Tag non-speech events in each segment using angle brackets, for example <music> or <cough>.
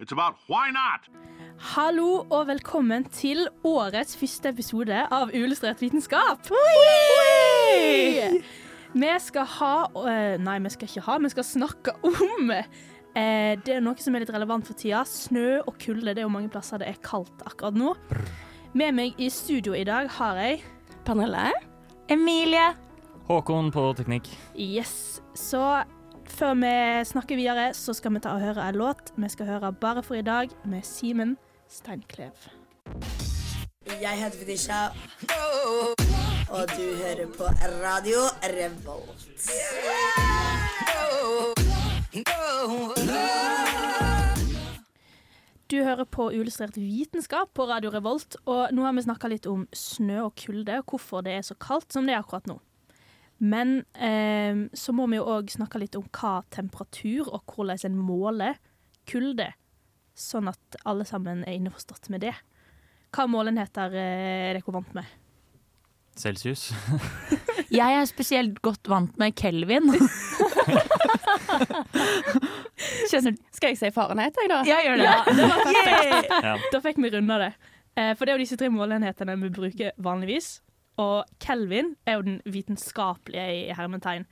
it's about why not. Hallo og velkommen til årets første episode av Uillustrert vitenskap. Vi skal ha eh, Nei, vi skal ikke ha, vi skal snakke om eh, Det er noe som er litt relevant for tida. Snø og kulde. Det er jo mange plasser det er kaldt akkurat nå. Med meg i studio i dag har jeg Pernille. Emilie. Håkon på teknikk. Yes. Så før vi snakker videre, så skal vi ta og høre en låt. Vi skal høre 'Bare for i dag' med Simen Steinklev. Jeg heter Fetisha, og du hører på Radio Revolt. Du hører på Uillustrert vitenskap på Radio Revolt, og nå har vi snakka litt om snø og kulde, og hvorfor det er så kaldt som det er akkurat nå. Men eh, så må vi jo òg snakke litt om hva temperatur og hvordan en måler kulde, sånn at alle sammen er innforstått med det. Hva målenheter eh, er dere vant med? Celsius. <laughs> Jeg er spesielt godt vant med Kelvin. <laughs> Skjønner du? Skal jeg si Fahrenheit, jeg, da? Jeg gjør det. Ja, det var perfekt. Ja. Da fikk vi runda det. Eh, For det er jo disse tre målenhetene vi bruker vanligvis. Og Kelvin er jo den vitenskapelige i hermetegn.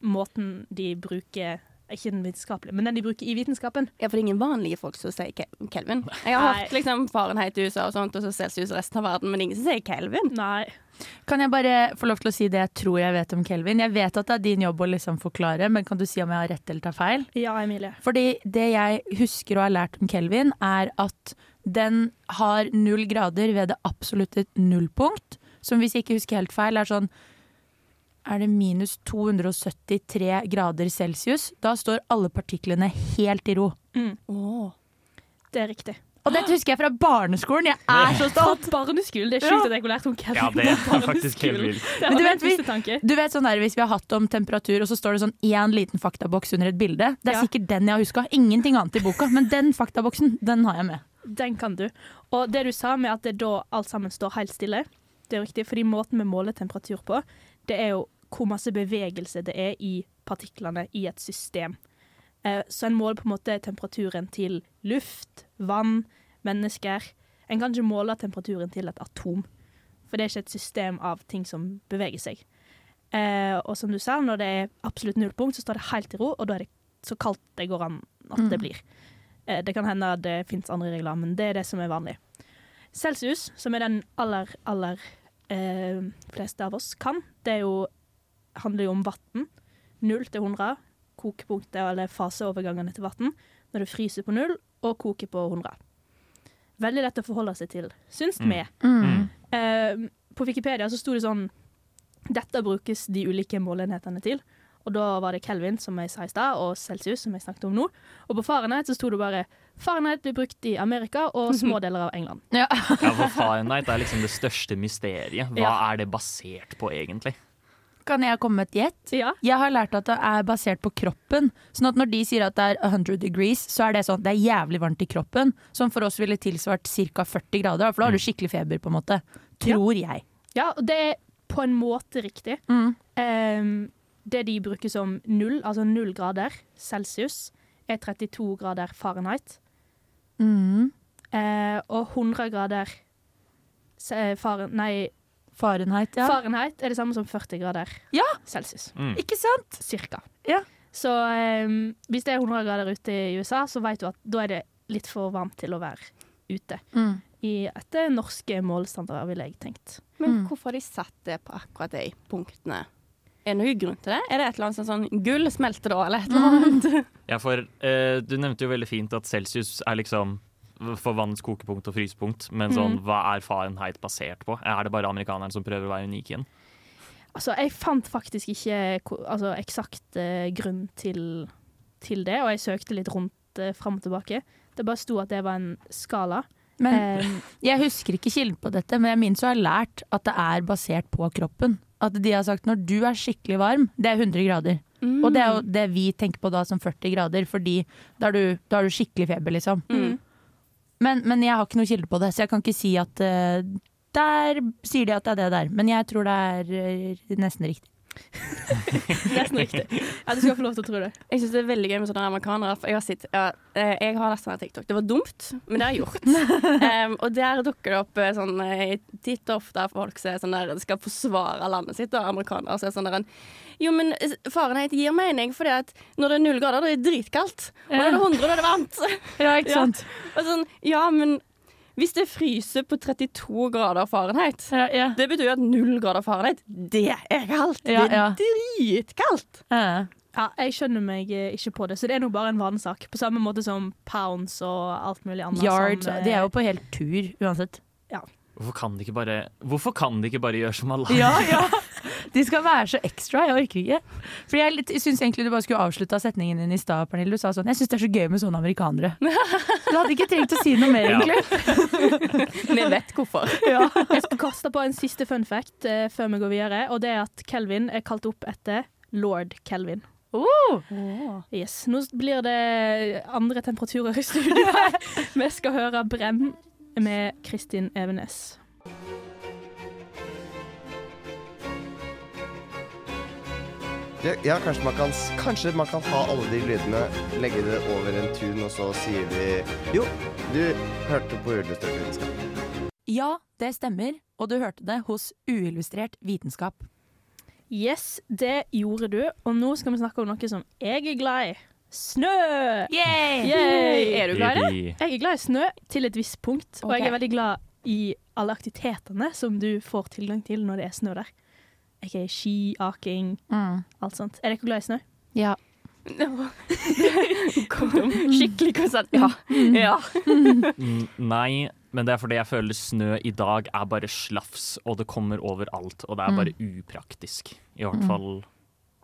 Måten de bruker Ikke den vitenskapelige, men den de bruker i vitenskapen. Ja, for det er ingen vanlige folk som sier Kelvin. Jeg har Nei. hørt liksom Fahrenheit i USA og sånt, og så Celsius resten av verden, men ingen som sier Kelvin. Nei. Kan jeg bare få lov til å si det jeg tror jeg vet om Kelvin? Jeg vet at det er din jobb å liksom forklare, men kan du si om jeg har rett eller tar feil? Ja, Emilie. Fordi det jeg husker og har lært om Kelvin, er at den har null grader ved det absolutte nullpunkt. Som hvis jeg ikke husker helt feil, er sånn Er det minus 273 grader celsius? Da står alle partiklene helt i ro. Det er riktig. Og dette husker jeg fra barneskolen! Jeg er så Fra stolt! barneskolen. Det er sjukt at jeg har lært om Kevin Ja, det er faktisk helt vildt. vilt. Du vet, vi- Du vet sånn der, Hvis vi har hatt om temperatur, og så står det sånn én liten faktaboks under et bilde. Det er Ja. sikkert den jeg har huska. Ingenting annet i boka. Men den faktaboksen, den har jeg med. Den kan du. Og det du sa med at det da alt sammen står helt stille, det er riktig, fordi måten vi måler temperatur på, det er jo hvor masse bevegelse det er i partiklene i et system. Eh, Så en måler på en måte temperaturen til luft, vann, mennesker. En kan ikke måle temperaturen til et atom, for det er ikke et system av ting som beveger seg. Eh, og som du sa, når det er absolutt nullpunkt, så står det helt i ro, og da er det så kaldt det går an at det blir. Eh, Det kan hende at det fins andre regler, men det er det som er vanlig. Celsius, som er den aller, aller eh, fleste av oss kan, det er jo, handler jo om vann. Null til 100, kokepunktet eller faseovergangene til vann, når det fryser på null og koker på 100. Veldig lett å forholde seg til, syns Mm. vi. Mm. Eh, på Wikipedia så sto det sånn Dette brukes de ulike måleenhetene til. Og da var det Kelvin, som jeg sa i stad, og Celsius, som jeg snakket om nå. Og på Fahrenheit så sto det bare Fahrenheit blir brukt i Amerika og <laughs> små deler av England. Ja. Ja, for Fahrenheit er liksom det største mysteriet. Hva Ja. er det basert på, egentlig? Kan jeg komme med et gjett? Ja. Jeg har lært at det er basert på kroppen. Sånn at når de sier at det er 100 degrees, så er det sånn at det er jævlig varmt i kroppen. Som for oss ville tilsvart ca. 40 grader, for da har du skikkelig feber, på en måte. Tror jeg. ja, og det er på en måte riktig. Mm. Ehm, det de bruker som null, altså null grader celsius, er 32 grader Fahrenheit. Mm. Eh, og 100 grader Faren, nei, Fahrenheit, ja. Fahrenheit er det samme som 40 grader Ja. celsius. Mm. Ikke sant? Cirka. Ja. Så ehm, hvis det er 100 grader ute i USA, så vet du at da er det litt for varmt til å være ute. Mm. I etter norske målstandarder, ville jeg tenkt. Men Mm. hvorfor har de satt det på akkurat de punktene? Er det noen grunn til det? Er det et eller annet sånn, sånn gull smelter da, eller et eller annet? <laughs> Ja, for eh, du nevnte jo veldig fint at celsius er liksom for vannets kokepunkt og frysepunkt, men Mm. sånn, hva er Fahrenheit basert på? Er det bare amerikaneren som prøver å være unik igjen? Altså, jeg fant faktisk ikke altså, eksakt eh, grunn til, til det, og jeg søkte litt rundt eh, fram og tilbake. Det bare sto at det var en skala. Men Eh, jeg husker ikke kilden på dette, men jeg minnes å ha lært at det er basert på kroppen. At de har sagt når du er skikkelig varm, det er 100 grader. Mm. Og det er jo det vi tenker på da som 40 grader, fordi da har du, da har du skikkelig feber, liksom. Mm. Men, men jeg har ikke noe kilde på det, så jeg kan ikke si at uh, Der sier de at det er det der, men jeg tror det er uh, nesten riktig. <laughs> nesten riktig. Ja, du skal få lov til å tro det. Jeg syns det er veldig gøy med sånne amerikanere. For jeg har sett ja, eh, Jeg har lest sånn TikTok. Det var dumt, men det har jeg gjort. <laughs> um, og der dukker det opp eh, sånn eh, titt og ofte folk som sånn der, skal forsvare landet sitt, og amerikanere som er sånn der Jo, men faren Fahrenheit gir mening, fordi at når det er null grader, da er det dritkaldt. Og når det er 100, da er det varmt. Ja, ikke <laughs> Ja. sant? Og sånn, ja, men hvis det fryser på 32 grader Fahrenheit Ja, ja. det betyr at null grader Fahrenheit, det er kaldt. Ja, det er dritkaldt. Ja. Ja, jeg skjønner meg eh, ikke på det, så det er nå bare en vanesak. På samme måte som pounds og alt mulig annet. Yards, som, eh, de er jo på helt tur uansett. Hvorfor kan de ikke bare, hvorfor kan de ikke bare gjøre som alle Ja, ja. De skal være så ekstra. Jeg orker ikke. For Jeg, syns egentlig du bare skulle avslutta setningen din i stad, Pernille. Du sa sånn Jeg syns det er så gøy med sånne amerikanere. Du hadde ikke trengt å si noe mer, Ja. egentlig. <laughs> Vi vet hvorfor. Ja. Jeg skal kaste på en siste fun fact uh, før vi går videre, og det er at Kelvin er kalt opp etter lord Kelvin. Oh. Yes. Nå blir det andre temperaturer i studio. <laughs> Vi skal høre Brenn med Kristin Evenes. Ja, ja kanskje, man kan, kanskje man kan ha alle de lydene, legge det over en tun, og så sier vi Jo, du hørte på Uillustrert vitenskap. Ja, det stemmer. Og du hørte det hos Uillustrert vitenskap. Yes, det gjorde du. Og nå skal vi snakke om noe som jeg er glad i. Snø! Yay! Yay! <laughs> Er du glad i det? Jeg er glad i snø til et visst punkt, og jeg er veldig glad i alle aktivitetene som du får tilgang til når det er snø der. Jeg er ski, aking, Mm. alt sånt. Er dere glad i snø? Ja. <laughs> <laughs> Skikkelig konsert. Ja. ja. Mm, Nei, men det er fordi jeg føler snø i dag er bare slafs, og det kommer overalt. Og det er bare upraktisk. I hvert fall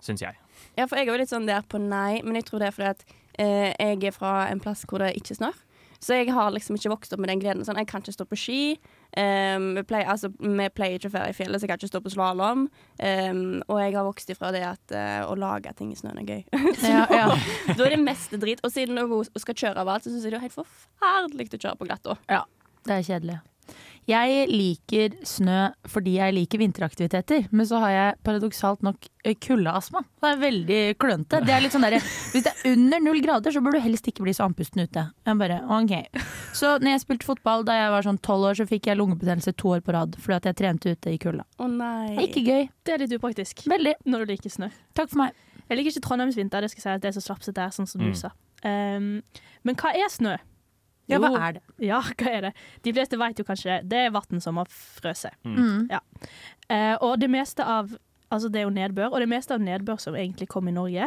syns jeg. Ja, for jeg er jo litt sånn der på nei, men jeg tror det er fordi at eh, jeg er fra en plass hvor det ikke snør. Så jeg har liksom ikke vokst opp med den gleden. Sånn, jeg kan ikke stå på ski. Um, vi, pleier, altså, vi pleier ikke å ferie i fjellet, så jeg kan ikke stå på slalåm. Um, og jeg har vokst ifra det at uh, å lage ting i snøen er gøy. <laughs> så Ja, ja. da er det meste drit. Og siden hun skal kjøre overalt, alt, så syns jeg det er helt forferdelig å kjøre på glatt òg. Det er kjedelig. Jeg liker snø fordi jeg liker vinteraktiviteter, men så har jeg paradoksalt nok eh, kuldeastma. Det er veldig klønete. Det er litt sånn der, Hvis det er under null grader, så burde du helst ikke bli så andpusten ute. Jeg bare, ok. Så når jeg spilte fotball da jeg var sånn tolv år, så fikk jeg lungebetennelse to år på rad fordi at jeg trente ute i kulda. Å nei. Ikke gøy. Det er litt upraktisk Veldig. når du liker snø. Takk for meg. Jeg liker ikke Trondheimsvinter, det skal jeg si at det er så slapsete der, sånn som Mm. du sa. Um, men hva er snø? Ja, hva er det? Ja, <laughs> hva er det? De fleste vet jo kanskje det. Det er vann som har frøset. Mm. Eh, og det meste av Altså, det er jo nedbør, og det meste av nedbør som egentlig kom i Norge,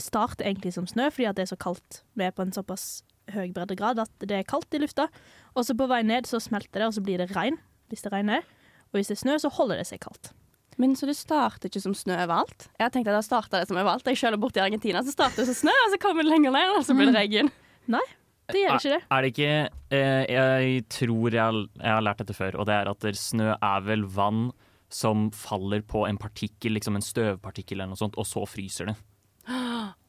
starter egentlig som snø, fordi at det er så kaldt. Vi er på en såpass høy breddegrad at det er kaldt i lufta. Og så på vei ned så smelter det, og så blir det regn hvis det regner. Og hvis det er snø, så holder det seg kaldt. Men så det starter ikke som snø overalt? Jeg har tenkt at da har det som overalt. Jeg kjører bort til Argentina, så starter det som snø, og så kommer det lenger ned, og så blir det regn. Det gjør ikke det. Er det ikke eh, Jeg tror jeg, har- jeg har lært dette før, og det er at der snø er vel vann som faller på en partikkel, liksom en støvpartikkel eller noe sånt, og så fryser det.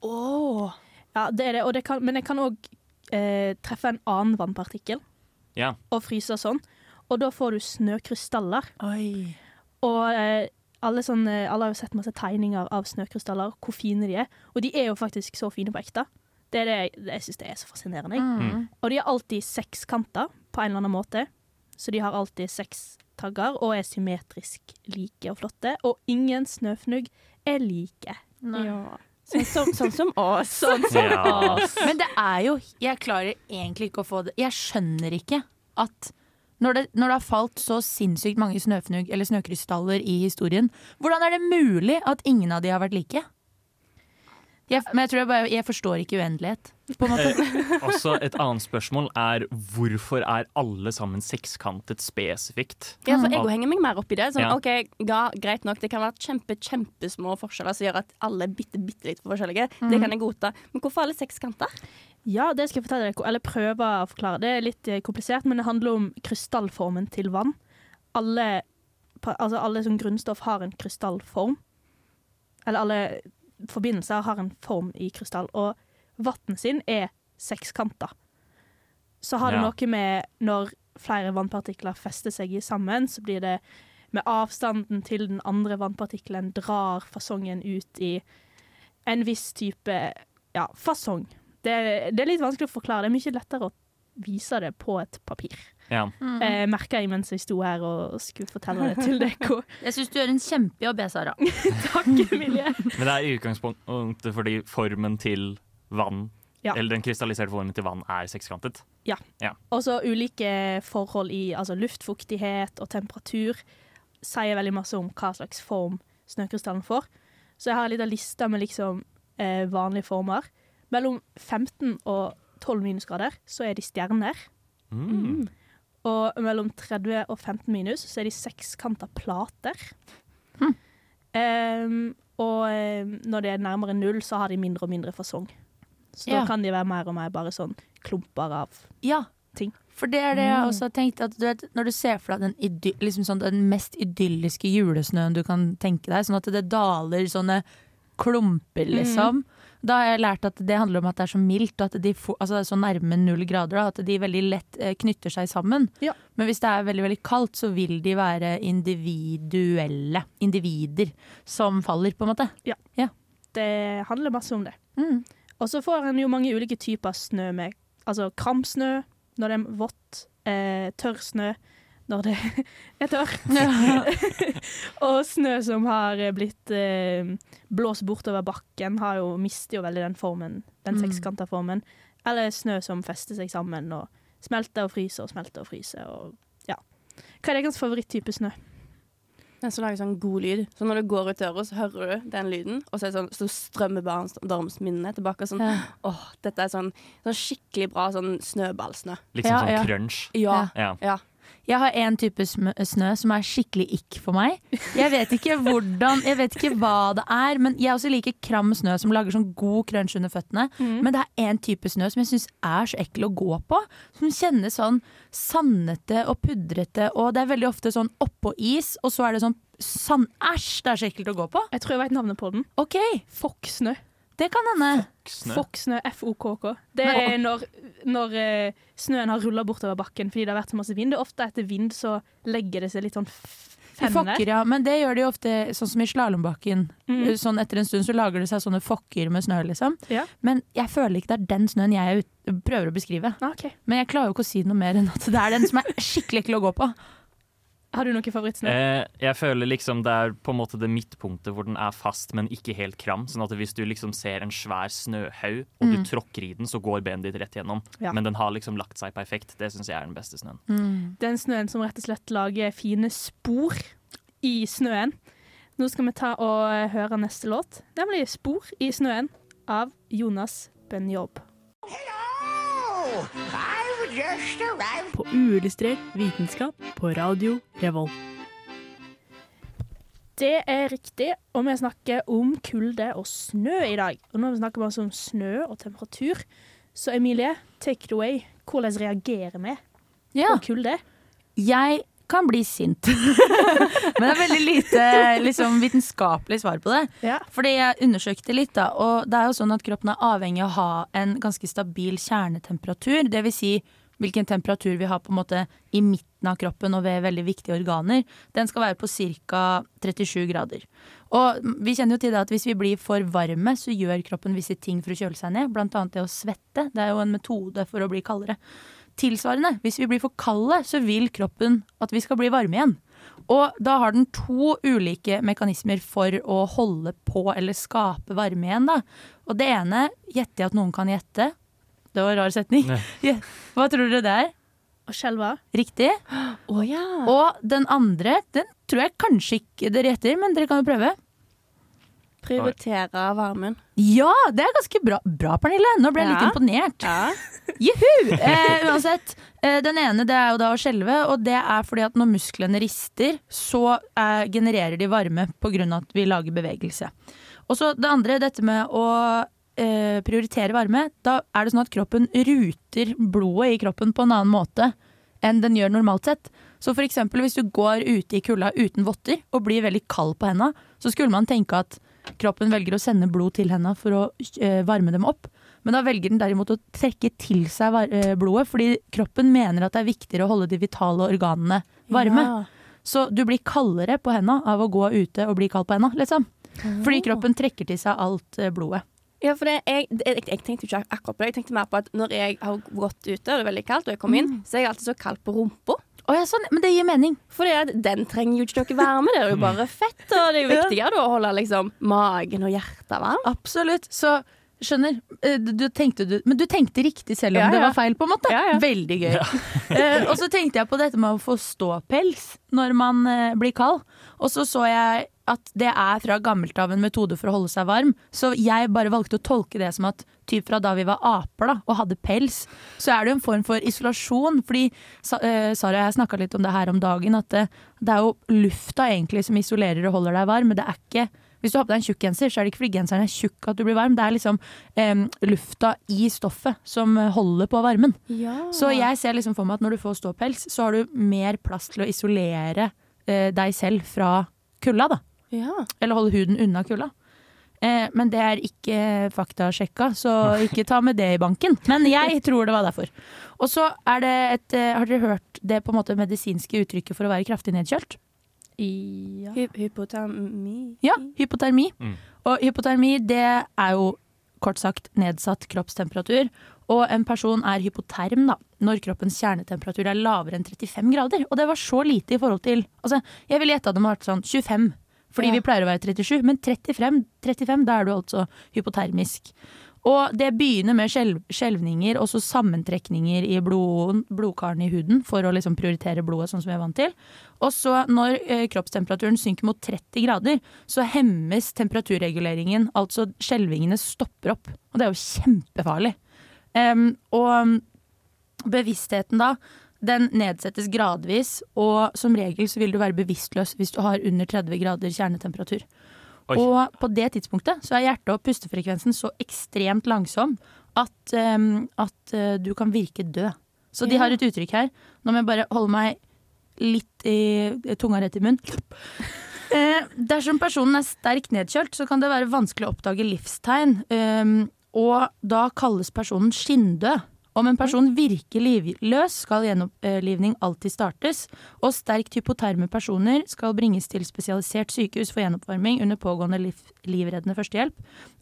Oh. Ja, det er det. Og det kan, men jeg kan òg eh, treffe en annen vannpartikkel Ja. og fryse sånn. Og da får du snøkrystaller. Oi. Og eh, alle, sånne, alle har jo sett masse tegninger av snøkrystaller, hvor fine de er. Og de er jo faktisk så fine på ekte. Det er det jeg, jeg syns det er så fascinerende. Mm. Og de har alltid seks kanter på en eller annen måte. Så de har alltid seks tagger og er symmetrisk like og flotte. Og ingen snøfnugg er like. Ja. Sånn, som- sånn som oss. <laughs> Ja. Men det er jo Jeg klarer egentlig ikke å få det Jeg skjønner ikke at når det, når det har falt så sinnssykt mange snøfnugg eller snøkrystaller i historien, hvordan er det mulig at ingen av de har vært like? Jeg, men jeg tror jeg bare Jeg forstår ikke uendelighet, på en måte. Eh, også et annet spørsmål er hvorfor er alle sammen sekskantet spesifikt? Ja, for jeg henger meg mer opp i det. Sånn, Ja. ok, ja, Greit nok, det kan være kjempe, kjempesmå forskjeller som gjør at alle er bitte, bitte litt forskjellige. Det kan jeg godta. Men hvorfor alle sekskanter? Ja, det skal jeg fortelle dere, eller prøve å forklare. Det er litt eh, komplisert, men det handler om krystallformen til vann. Alle, altså alle som grunnstoff har en krystallform. Eller alle forbindelser har en form i krystall, og vann sin er sekskanta. Så har det Ja. noe med når flere vannpartikler fester seg i sammen, så blir det med avstanden til den andre vannpartikkelen drar fasongen ut i en viss type ja, fasong. Det, det er litt vanskelig å forklare. Det er mye lettere å vise det på et papir. Ja. Mm. Eh, Merka jeg mens jeg sto her og skulle fortelle det til dere. <laughs> Jeg syns du gjør en kjempejobb, jeg, Sara. <laughs> Takk, Emilie. Men det er i utgangspunktet fordi formen til vann, Ja. eller den krystalliserte formen til vann, er sekskantet. Ja, Og så ulike forhold i altså luftfuktighet og temperatur sier veldig masse om hva slags form snøkrystallen får. Så jeg har en liten liste med liksom eh, vanlige former. Mellom 15 og 12 minusgrader så er de stjerner. Mm. Og mellom 30 og 15 minus så er de sekskanta plater. Mm. Um, og når det er nærmere null, så har de mindre og mindre fasong. Så Ja. da kan de være mer og mer bare sånn klumper av Ja, Ting. for det er det jeg Mm. også har tenkt. At du vet, når du ser for deg den, liksom sånn, den mest idylliske julesnøen du kan tenke deg, sånn at det daler sånne klumper, liksom. Da har jeg lært at det handler om at det er så mildt, og at de for, altså det er så nærme null grader, da, at de veldig lett eh, knytter seg sammen. Ja. Men hvis det er veldig veldig kaldt, så vil de være individuelle individer som faller, på en måte. Ja, Det handler masse om det. Mm. Og så får en jo mange ulike typer snø med Altså kramsnø når det er vått, eh, tørrsnø når det <laughs> er tørt. <laughs> og snø som har blitt eh, blåst bortover bakken, har jo, mister jo veldig den formen, den Mm. sekskanta formen. Eller snø som fester seg sammen og smelter og fryser og smelter og fryser. Og, ja. Hva er deres favoritttype snø? Den som lager sånn god lyd. Så når du går ut døra, så hører du den lyden, og så, er sånn, så strømmer barndomsminnene tilbake. og Sånn, Ja. åh, dette er sånn, sånn skikkelig bra sånn snøballsnø. Liksom Ja, sånn ja. crunch. Ja. Ja. Jeg har en type snø som er skikkelig ikk for meg. Jeg vet ikke hvordan, jeg vet ikke hva det er, men jeg også liker kram snø som lager sånn god crunch under føttene. Men det er en type snø som jeg syns er så ekkel å gå på. Som kjennes sånn sandete og pudrete, og det er veldig ofte sånn oppå is, og så er det sånn sand... Æsj, det er så ekkelt å gå på. Jeg tror jeg vet navnet på den. OK, Fokksnø. Det kan hende. Foksnø. Fokksnø, F-O-K-K. Det er når, når eh, snøen har rulla bortover bakken fordi det har vært så masse vind. Det er ofte etter vind så legger det seg litt sånn fenner. fokker, ja. Men det gjør de ofte sånn som i slalåmbakken. Mm. Sånn etter en stund så lager det seg sånne fokker med snø, liksom. Ja. Men jeg føler ikke det er den snøen jeg er prøver å beskrive. Okay. Men jeg klarer jo ikke å si noe mer enn at det er den som er skikkelig ekkel å gå på. Har du noen favorittsnø? Eh, jeg føler liksom det er på en måte det midtpunktet hvor den er fast, men ikke helt kram. Sånn at hvis du liksom ser en svær snøhaug, og du Mm. tråkker i den, så går benet ditt rett gjennom. Ja. Men den har liksom lagt seg perfekt. Det syns jeg er den beste snøen. Den snøen som rett og slett lager fine spor i snøen. Nå skal vi ta og eh, høre neste låt, nemlig 'Spor i snøen' av Jonas Benjob. På uillustrert vitenskap på Radio Revolt. Det er riktig, og vi snakker om kulde og snø i dag. Og når vi snakker bare om snø og temperatur, så Emilie, take it away. Hvordan reagerer vi Ja, på kulde? jeg kan bli sint. <laughs> Men det er veldig lite liksom, vitenskapelig svar på det. Ja. Fordi jeg undersøkte litt, da, og det er jo sånn at kroppen er avhengig av å ha en ganske stabil kjernetemperatur. Det vil si hvilken temperatur vi har på en måte i midten av kroppen og ved veldig viktige organer. Den skal være på ca. 37 grader. Og vi kjenner jo til det at hvis vi blir for varme, så gjør kroppen visse ting for å kjøle seg ned. Blant annet det å svette. Det er jo en metode for å bli kaldere. Tilsvarende, hvis vi blir for kalde, så vil kroppen at vi skal bli varme igjen. Og da har den to ulike mekanismer for å holde på eller skape varme igjen. Da. Og det ene gjetter jeg at noen kan gjette. Det var en rar setning. Ja. Hva tror dere det er? Og skjelva? Riktig. Å ja. Og den andre, den tror jeg kanskje ikke dere gjetter, men dere kan jo prøve. Prioritere varmen. Ja, det er ganske bra, bra Pernille. Nå ble jeg litt imponert. Ja. Juhu! Eh, uansett, eh, den ene det er jo da å skjelve, og det er fordi at når musklene rister, så eh, genererer de varme pga. at vi lager bevegelse. Og så det andre, dette med å eh, prioritere varme. Da er det sånn at kroppen ruter blodet i kroppen på en annen måte enn den gjør normalt sett. Så for eksempel hvis du går ute i kulda uten votter og blir veldig kald på henda, så skulle man tenke at kroppen velger å sende blod til henda for å eh, varme dem opp. Men da velger den derimot å trekke til seg eh, blodet, fordi kroppen mener at det er viktigere å holde de vitale organene varme. Ja. Så du blir kaldere på henda av å gå ute og bli kald på henda, liksom. Fordi kroppen trekker til seg alt blodet. Ja, for det, jeg, jeg, jeg tenkte ikke akkurat på det. Jeg tenkte mer på at når jeg har gått ute, og det er veldig kaldt, og jeg kommer inn, så er jeg alltid så kald på rumpa. Oh, ja, sånn, men det gir mening. For den trenger jo ikke noe varme, det er jo bare fett. Og det er jo viktigere da å holde liksom magen og hjertet varm. Absolutt. Så skjønner. eh, Du, tenkte, du, men du tenkte riktig selv om Ja, det var feil, på en måte. Ja, ja. Veldig gøy. <laughs> Eh, og så tenkte jeg på dette med å få ståpels når man eh, blir kald. Og så så jeg at det er fra gammelt av en metode for å holde seg varm. Så jeg bare valgte å tolke det som at typ fra da vi var aper da, og hadde pels, så er det jo en form for isolasjon. Fordi eh, Sara og jeg snakka litt om det her om dagen, at det, det er jo lufta egentlig som isolerer og holder deg varm. Men det er ikke hvis du har på deg en tjukk genser, så er det ikke fordi genseren er tjukk at du blir varm. Det er liksom um, lufta i stoffet som eh, holder på varmen. Så jeg ser liksom for meg at når du får ståpels, så har du mer plass til å isolere uh, deg selv fra kulda, da. Ja. Eller holde huden unna kulda. Eh, men det er ikke faktasjekka, så ikke ta med det i banken. Men jeg <laughs> tror det var derfor. Og så er det et eh, Har dere hørt det på en måte medisinske uttrykket for å være kraftig nedkjølt? Ja. Hy hypotermi. Ja, hypotermi. Mm. Og hypotermi det er jo kort sagt nedsatt kroppstemperatur. Og en person er hypoterm da, når kroppens kjernetemperatur er lavere enn 35 grader. Og det var så lite i forhold til altså, Jeg ville gjette at det må ha vært sånn 25, fordi Ja. vi pleier å være 37. Men 35, 35 da er du altså hypotermisk. Og det begynner med skjelvninger og så sammentrekninger i blod, blodkarene i huden for å liksom prioritere blodet sånn som vi er vant til. Og så når eh, kroppstemperaturen synker mot 30 grader, så hemmes temperaturreguleringen. Altså skjelvingene stopper opp. Og det er jo kjempefarlig. Um, og bevisstheten da, den nedsettes gradvis, og som regel så vil du være bevisstløs hvis du har under 30 grader kjernetemperatur. Oi. Og på det tidspunktet så er hjerte- og pustefrekvensen så ekstremt langsom at, um, at uh, du kan virke død. Så de Ja. har et uttrykk her. Nå må jeg bare holde meg litt i tunga rett i munnen. <laughs> Eh, dersom personen er sterkt nedkjølt, så kan det være vanskelig å oppdage livstegn. Um, og da kalles personen skinndød. Om en person virker livløs, skal gjenopplivning alltid startes. Og sterkt hypoterme personer skal bringes til spesialisert sykehus for gjenoppvarming under pågående liv, livreddende førstehjelp.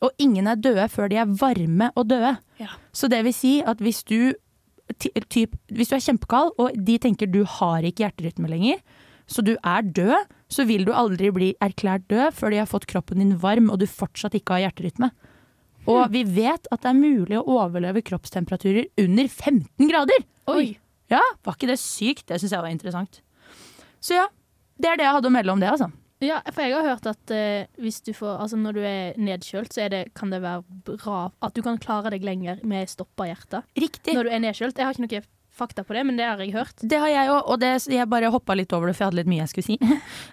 Og ingen er døde før de er varme og døde. Ja. Så det vil si at hvis du, typ, hvis du er kjempekald, og de tenker du har ikke hjerterytme lenger, så du er død, så vil du aldri bli erklært død før de har fått kroppen din varm og du fortsatt ikke har hjerterytme. Og vi vet at det er mulig å overleve kroppstemperaturer under 15 grader! Oi. Ja, var ikke det sykt? Det syns jeg var interessant. Så ja, det er det jeg hadde å melde om det, altså. Ja, for jeg har hørt at uh, hvis du får, altså når du er nedkjølt, så er det, kan det være bra at du kan klare deg lenger med stoppa hjerte. Riktig. Når du er nedkjølt. Jeg har ikke noe fakta på det, men det har jeg hørt. Det har jeg òg, og det, jeg bare hoppa litt over det, for jeg hadde litt mye jeg skulle si. <laughs>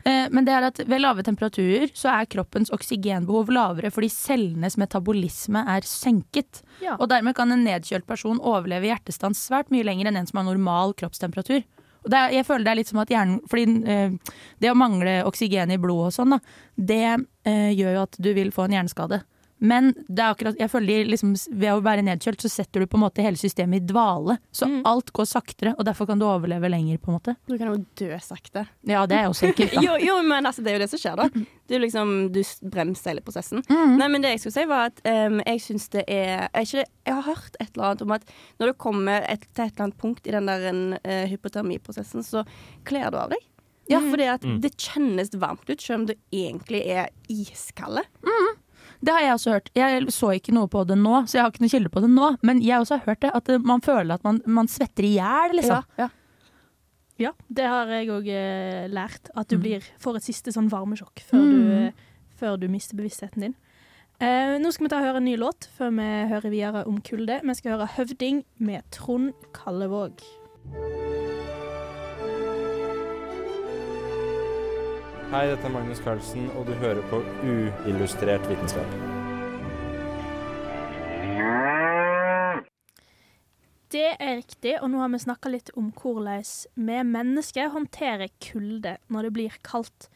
Eh, Men det er at ved lave temperaturer så er kroppens oksygenbehov lavere fordi cellenes metabolisme er senket. Ja. Og dermed kan en nedkjølt person overleve hjertestans svært mye lenger enn en som har normal kroppstemperatur. Og det er, jeg føler det er litt som at hjernen Fordi eh, det å mangle oksygen i blodet og sånn, da, det eh, gjør jo at du vil få en hjerneskade. Men det er akkurat, jeg føler liksom, ved å være nedkjølt, så setter du på en måte hele systemet i dvale. Så Mm. alt går saktere, og derfor kan du overleve lenger. på en måte. Du kan jo dø sakte. Ja, det er også <laughs> enkelt. da. Jo, jo, men altså, det er jo det som skjer, da. Du liksom, du bremser hele prosessen. Mm. Nei, men det jeg skulle si var at um, jeg syns det er, ikke Jeg har hørt et eller annet om at når du kommer et, til et eller annet punkt i den der uh, hypotermiprosessen, så kler du av deg. Ja, fordi at Mm. det kjennes varmt ut, selv om du egentlig er iskalde. Det har jeg også hørt. Jeg så ikke noe på det nå, så jeg har ikke noe kilde på det nå. Men jeg også har hørt det, at eh, man føler at man, man svetter i hjel, liksom. Ja, ja. Ja, det har jeg òg eh, lært. At du Mm. blir, får et siste sånn varmesjokk før Mm. du eh, før du mister bevisstheten din. Eh, nå skal vi ta og høre en ny låt før vi hører videre om kulde. Vi skal høre 'Høvding' med Trond Kallevåg. Hei, dette er Magnus Carlsen, og du hører på Uillustrert vitenskap. Det er riktig, og nå har vi snakka litt om hvordan vi mennesker håndterer kulde når det blir kaldt.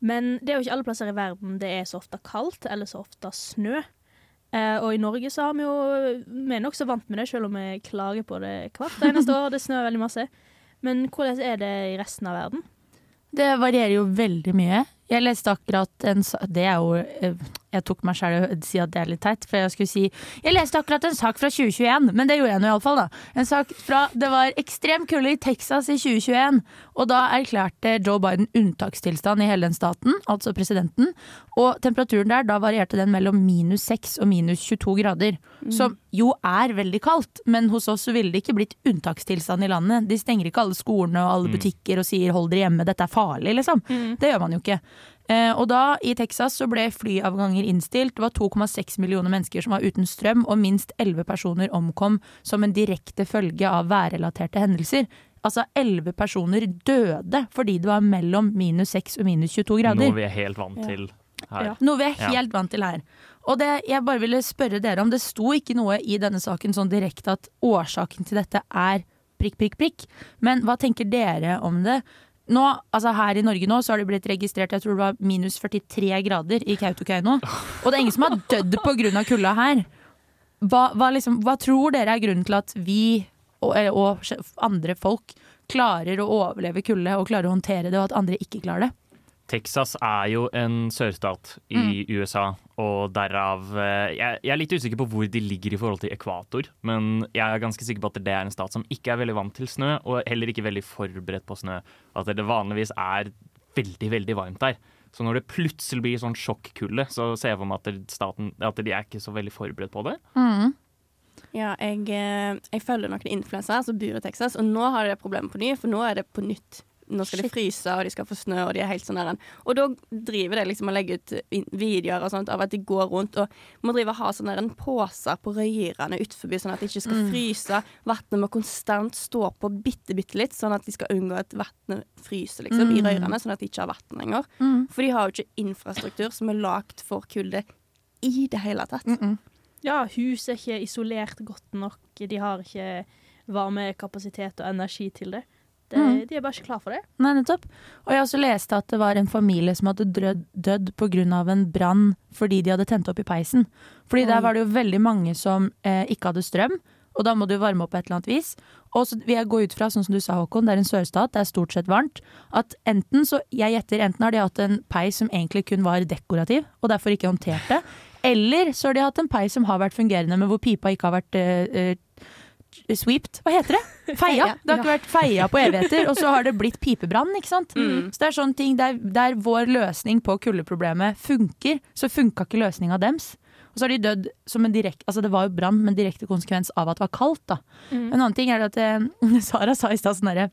Men det er jo ikke alle plasser i verden det er så ofte kaldt eller så ofte snø. Eh, og i Norge så har vi jo Vi er nokså vant med det, selv om vi klager på det hvert eneste år. Det snør veldig masse. Men hvordan er det i resten av verden? Det varierer jo veldig mye. Jeg leste akkurat en Det er jo eh, Jeg tok meg sjøl i å si at det er litt teit, for jeg skulle si Jeg leste akkurat en sak fra 2021, men det gjorde jeg nå iallfall, da. En sak fra Det var ekstrem kulde i Texas i 2021, og da erklærte Joe Biden unntakstilstand i hele den staten, altså presidenten. Og temperaturen der, da varierte den mellom minus 6 og minus 22 grader. Som jo er veldig kaldt, men hos oss ville det ikke blitt unntakstilstand i landet. De stenger ikke alle skolene og alle butikker og sier hold dere hjemme, dette er farlig, liksom. Det gjør man jo ikke. Eh, og da, i Texas, så ble flyavganger innstilt. Det var 2,6 millioner mennesker som var uten strøm, og minst 11 personer omkom som en direkte følge av værrelaterte hendelser. Altså 11 personer døde fordi det var mellom minus 6 og minus 22 grader. Noe vi er helt vant Ja. til her. Noe vi er Ja. helt vant til her. Og det jeg bare ville spørre dere om, det sto ikke noe i denne saken sånn direkte at årsaken til dette er prikk, prikk, prikk. Men hva tenker dere om det? Nå, altså Her i Norge nå så har det blitt registrert jeg tror det var minus 43 grader i Kautokeino. <laughs> Og det er ingen som har dødd pga. kulda her. Hva, hva, liksom, hva tror dere er grunnen til at vi og, og andre folk klarer å overleve kulde og klarer å håndtere det, og at andre ikke klarer det? Texas er jo en sørstat i USA, og derav eh, jeg, jeg er litt usikker på hvor de ligger i forhold til ekvator, men jeg er ganske sikker på at det er en stat som ikke er veldig vant til snø, og heller ikke veldig forberedt på snø. At det vanligvis er veldig, veldig varmt der. Så når det plutselig blir sånn sjokkkulde, så ser jeg for meg at, staten, at de er ikke så veldig forberedt på det. Ja, jeg, eh, jeg følger noen influensere som bor i Texas, og nå har de det problemet på ny, for nå er det på nytt. Nå skal de fryse, og de skal få snø, og de er helt sånn der. Og da driver de liksom og legger ut videoer og sånt av at de går rundt og må drive og ha sånne der poser på røyrene utenfor, sånn at de ikke skal fryse. Vannet må konstant stå på bitte, bitte litt, sånn at de skal unngå at vannet fryser liksom, i røyrene, sånn at de ikke har vann lenger. For de har jo ikke infrastruktur som er lagd for kulde i det hele tatt. Ja, hus er ikke isolert godt nok. De har ikke varmekapasitet og energi til det. Det De er bare ikke klar for det. Nei, nettopp. Og jeg også leste at det var en familie som hadde drødd, dødd pga. en brann fordi de hadde tent opp i peisen. Fordi der var det jo veldig mange som eh, ikke hadde strøm, og da må du varme opp på et eller annet vis. Og så vil jeg gå ut fra, sånn som du sa Håkon, det er en sørstat, det er stort sett varmt. At enten så, jeg gjetter, enten har de hatt en peis som egentlig kun var dekorativ, og derfor ikke håndtert det. Eller så har de hatt en peis som har vært fungerende, men hvor pipa ikke har vært eh, eh, sweeped. Hva heter det? Feia. Det har ikke vært feia på evigheter, og så har det blitt pipebrann. ikke sant? Så det er sånne ting der, der vår løsning på kuldeproblemet funker, så funka ikke løsninga dems. Og så har de dødd som en direkte Altså det var jo brann, men direkte konsekvens av at det var kaldt. da. En annen ting er at eh, <laughs> Sara sa i stad sånn herre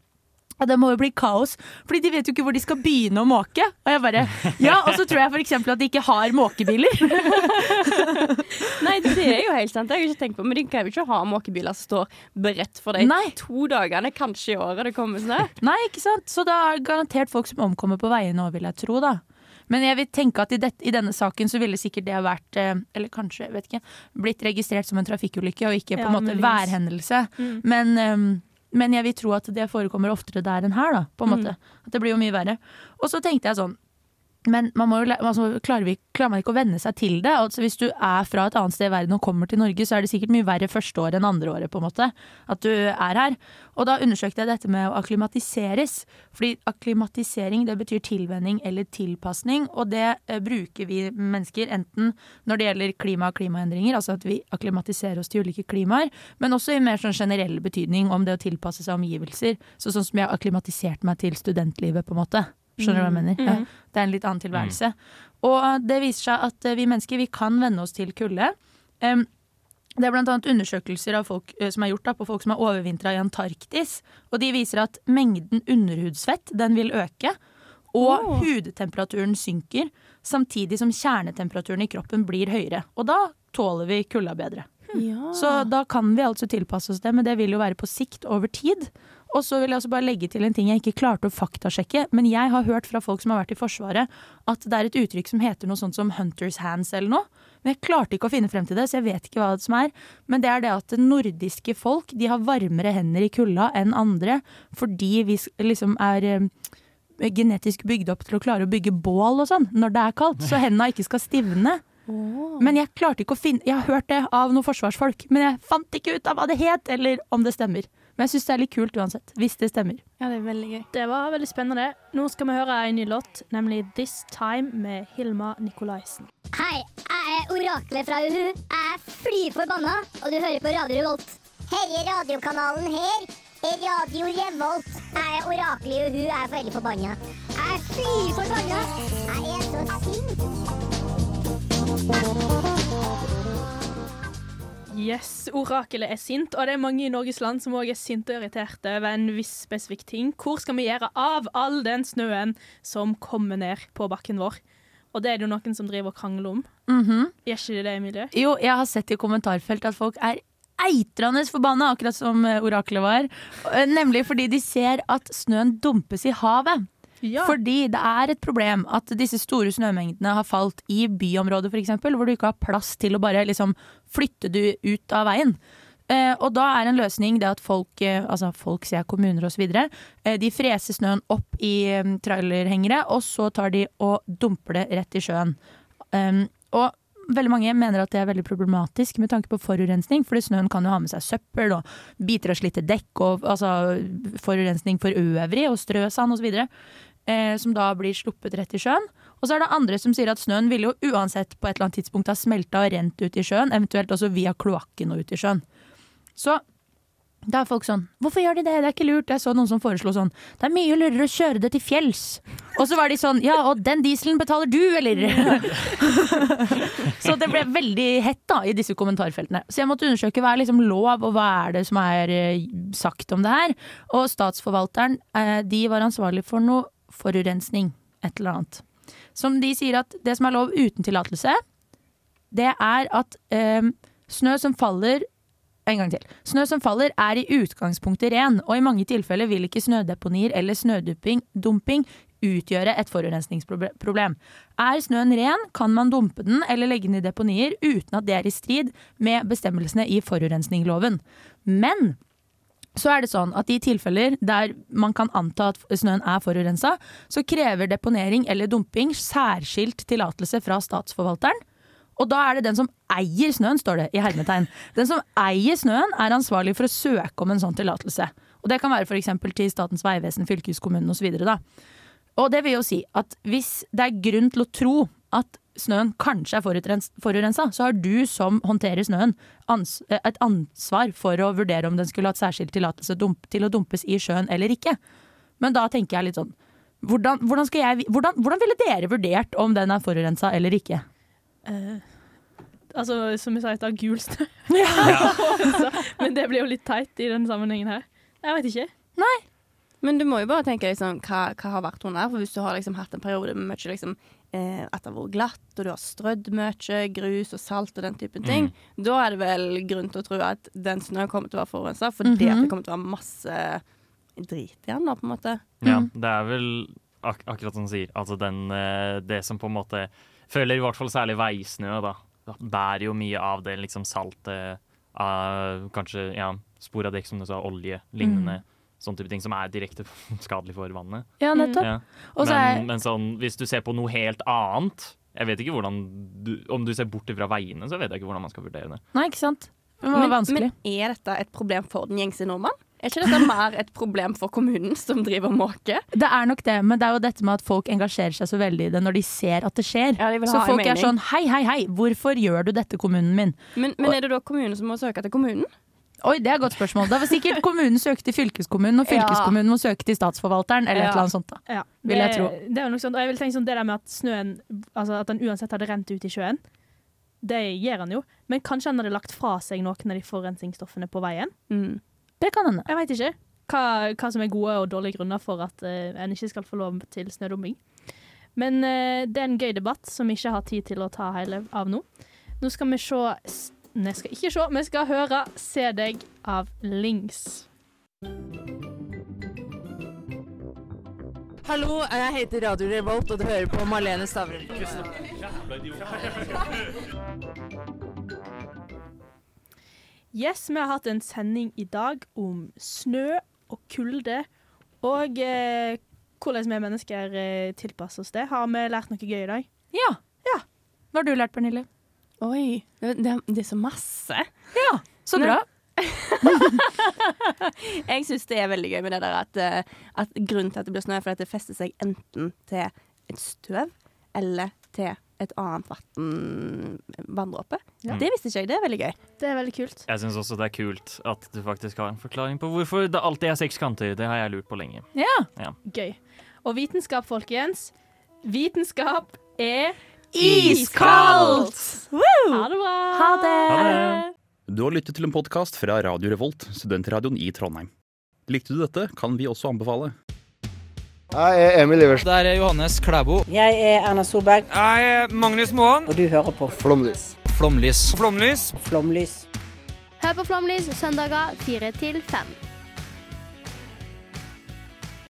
ja, det må jo bli kaos, fordi de vet jo ikke hvor de skal begynne å måke. Og jeg bare, ja, og så tror jeg eksempel at de ikke har måkebiler. <laughs> Nei, det er jo helt sant. Det har jeg ikke tenkt på. Men de kan jo ikke ha måkebiler som står beredt for deg Nei. to dagene, kanskje i året det kommer snø. Nei, ikke sant? Så det er garantert folk som omkommer på veiene òg, vil jeg tro, da. Men jeg vil tenke at i, det, i denne saken så ville sikkert det vært, eh, eller kanskje, vet ikke, blitt registrert som en trafikkulykke og ikke på Ja, en måte værhendelse. værhendelse. Men, eh, men jeg vil tro at det forekommer oftere der enn her, da, på en måte. At det blir jo mye verre. Og så tenkte jeg sånn men man må altså, klarer, vi, klarer man ikke å venne seg til det? Altså, hvis du er fra et annet sted i verden og kommer til Norge, så er det sikkert mye verre første året enn andre året. på en måte, At du er her. Og da undersøkte jeg dette med å akklimatiseres. Fordi akklimatisering det betyr tilvenning eller tilpasning. Og det eh, bruker vi mennesker enten når det gjelder klima og klimaendringer, altså at vi akklimatiserer oss til ulike klimaer, men også i mer sånn generell betydning om det å tilpasse seg omgivelser. Så sånn som jeg har akklimatisert meg til studentlivet, på en måte. Skjønner du hva jeg mener? Ja. Det er en litt annen tilværelse. Og det viser seg at eh, vi mennesker vi kan venne oss til kulde. Um, det er annet undersøkelser av folk, eh, som er gjort da, på folk som har overvintra i Antarktis. Og de viser at mengden underhudsfett den vil øke. Og oh. hudtemperaturen synker, samtidig som kjernetemperaturen i kroppen blir høyere. Og da tåler vi kulda bedre. Ja. Så da kan vi altså tilpasse oss det, men det vil jo være på sikt over tid. Og så vil jeg også bare legge til en ting jeg ikke klarte å faktasjekke, men jeg har hørt fra folk som har vært i Forsvaret at det er et uttrykk som heter noe sånt som 'hunters hands' eller noe. Men jeg klarte ikke å finne frem til det, så jeg vet ikke hva det som er. Men det er det at nordiske folk de har varmere hender i kulda enn andre, fordi vi liksom er eh, genetisk bygd opp til å klare å bygge bål og sånn når det er kaldt, så hendene ikke skal stivne. Men jeg klarte ikke å finne Jeg har hørt det av noen forsvarsfolk, men jeg fant ikke ut av hva det het, eller om det stemmer. Men jeg syns det er litt kult uansett, hvis det stemmer. Ja, det er veldig gøy. Det var veldig spennende. Nå skal vi høre en ny låt, nemlig 'This Time' med Hilma Nikolaisen. Hei, jeg er oraklet fra Uhu. Jeg er fly forbanna, og du hører på Radio Revolt. Herre radiokanalen her er Radio Revolt. Jeg er oraklet i Uhu. Jeg er veldig forbanna. Jeg er fly forbanna. Jeg er så sint. Yes, orakelet er sint, og det er mange i Norges land som òg er sinte og irriterte over en viss spesifikk ting. Hvor skal vi gjøre av all den snøen som kommer ned på bakken vår? Og det er det jo noen som driver og krangler om. Mhm. Gjør ikke det det, Emilie? Jo, jeg har sett i kommentarfelt at folk er eitrende forbanna, akkurat som eh, oraklet var. Eh, Nemlig fordi de ser at snøen dumpes i havet. Ja. Fordi det er et problem at disse store snømengdene har falt i byområder f.eks., hvor du ikke har plass til å bare liksom flytte du ut av veien. Eh, og da er en løsning det at folk, eh, altså folk sier kommuner osv., eh, de freser snøen opp i eh, trailerhengere, og så tar de og dumper det rett i sjøen. Um, og veldig mange mener at det er veldig problematisk med tanke på forurensning, fordi snøen kan jo ha med seg søppel og biter av slitte dekk og altså, forurensning for øvrig og strøsand osv. Eh, som da blir sluppet rett i sjøen. Og så er det andre som sier at snøen ville jo uansett på et eller annet tidspunkt ha smelta og rent ut i sjøen, eventuelt også via kloakken og ut i sjøen. Så da er folk sånn Hvorfor gjør de det? Det er ikke lurt. Jeg så noen som foreslo sånn Det er mye lurere å kjøre det til fjells. Og så var de sånn Ja, og den dieselen betaler du, eller? <laughs> så det ble veldig hett da i disse kommentarfeltene. Så jeg måtte undersøke hva er liksom lov, og hva er det som er eh, sagt om det her. Og statsforvalteren, eh, de var ansvarlig for noe forurensning. Et eller annet. Som de sier at det som er lov uten tillatelse, det er at eh, snø som faller en gang til. Snø som faller er i utgangspunktet ren, og i mange tilfeller vil ikke snødeponier eller snødumping utgjøre et forurensningsproblem. Er snøen ren, kan man dumpe den eller legge den i deponier uten at det er i strid med bestemmelsene i forurensningsloven. Men så er det sånn at i tilfeller der man kan anta at snøen er forurensa, så krever deponering eller dumping særskilt tillatelse fra statsforvalteren. Og da er det den som eier snøen, står det i hermetegn. Den som eier snøen er ansvarlig for å søke om en sånn tillatelse. Og det kan være f.eks. til Statens vegvesen, fylkeskommunen osv. Og det vil jo si at hvis det er grunn til å tro at snøen kanskje er forurens- forurensa, så har du som håndterer snøen ans et ansvar for å vurdere om den skulle hatt særskilt tillatelse til å dumpes i sjøen eller ikke. Men da tenker jeg litt sånn hvordan, hvordan, skal jeg, hvordan, hvordan ville dere vurdert om den er forurensa eller ikke? Uh, altså, som jeg sa, jeg tar gul snø. <laughs> <laughs> Ja. Men det blir jo litt teit i denne sammenhengen her. Jeg vet ikke. Nei. Men du må jo bare tenke liksom, hva, hva har vært hun under. For hvis du har liksom, hatt en periode med mye liksom, eh, at det har vært glatt, og du har strødd mye grus og salt og den typen ting, da er det vel grunn til å tro at den snøen kommer til å være forurensa, fordi at Mhm. det kommer til å være masse drit i den, da, på en måte. Ja, det er vel ak akkurat som du sier. Altså den, eh, det som på en måte Føler i hvert fall særlig veisnø, da. Det Bærer jo mye av det liksom saltet av kanskje ja, spor av dekk, som du sa, olje, lignende. Sånne type ting som er direkte <laughs> skadelig for vannet. Ja, nettopp. Ja. Og så Men, er- men sånn, hvis du ser på noe helt annet jeg vet ikke hvordan du, Om du ser bort fra veiene, så vet jeg ikke hvordan man skal vurdere det. Nei, ikke sant? Det var vanskelig. men er dette et problem for den gjengse nordmann? Er ikke dette mer et problem for kommunen som driver måke? Det er nok det, men det er jo dette med at folk engasjerer seg så veldig i det når de ser at det skjer. de vil så folk er sånn hei, hei, hei, hvorfor gjør du dette, kommunen min? Men, men er det da kommunen som må søke til kommunen? Oi, det er et godt spørsmål. Da var sikkert kommunen søkte til fylkeskommunen, og fylkeskommunen må søke til statsforvalteren, eller Ja. et eller annet sånt. da. Ja, Vil jeg tro. Det er jo noe sånt. Og jeg vil tenke sånn det der med at snøen Altså at den uansett hadde rent ut i sjøen. Det gjør han jo. Men kanskje han hadde lagt fra seg noen av de forurensningsstoffene på veien? Det kan hende. Jeg veit ikke. hva, hva som er gode og dårlige grunner for at uh, en ikke skal få lov til snødumping. Men uh, det er en gøy debatt som vi ikke har tid til å ta hele av nå. Nå skal vi se s- jeg skal ikke se, vi skal høre 'Se deg' av Lings. Hallo, jeg heter Radio Revolt, og du hører på Marlene Stavrum. Yes, vi har hatt en sending i dag om snø og kulde, og eh, hvordan vi mennesker eh, tilpasser oss det. Har vi lært noe gøy i dag? Ja. Hva har du lært, Pernille? Oi, det, det, er så masse. Ja, så bra. <laughs> jeg syns det er veldig gøy med det der at, eh, at grunnen til at det blir snø, er fordi at det fester seg enten til et støv eller til et annet vann, vanndråpe. Ja. Det visste ikke jeg. Det er veldig gøy. Det er veldig kult. Jeg syns også det er kult at du faktisk har en forklaring på hvorfor det alltid er seks kanter. Det har jeg lurt på lenge. Ja. Ja. Gøy. Og vitenskap, folkens. Vitenskap er Iskaldt! Ha det bra. Ha det. Du har lyttet til en podkast fra Radio Revolt, studentradioen i Trondheim. Likte du dette, kan vi også anbefale. Jeg er Emil Iversen. Der er Johannes Klæbo. Jeg er Erna Solberg. Jeg er Magnus Moan. Og du hører på Flomlys. Flomlys. Flomlys. Flomlys. Hør på Flomlys søndager 4 til 5.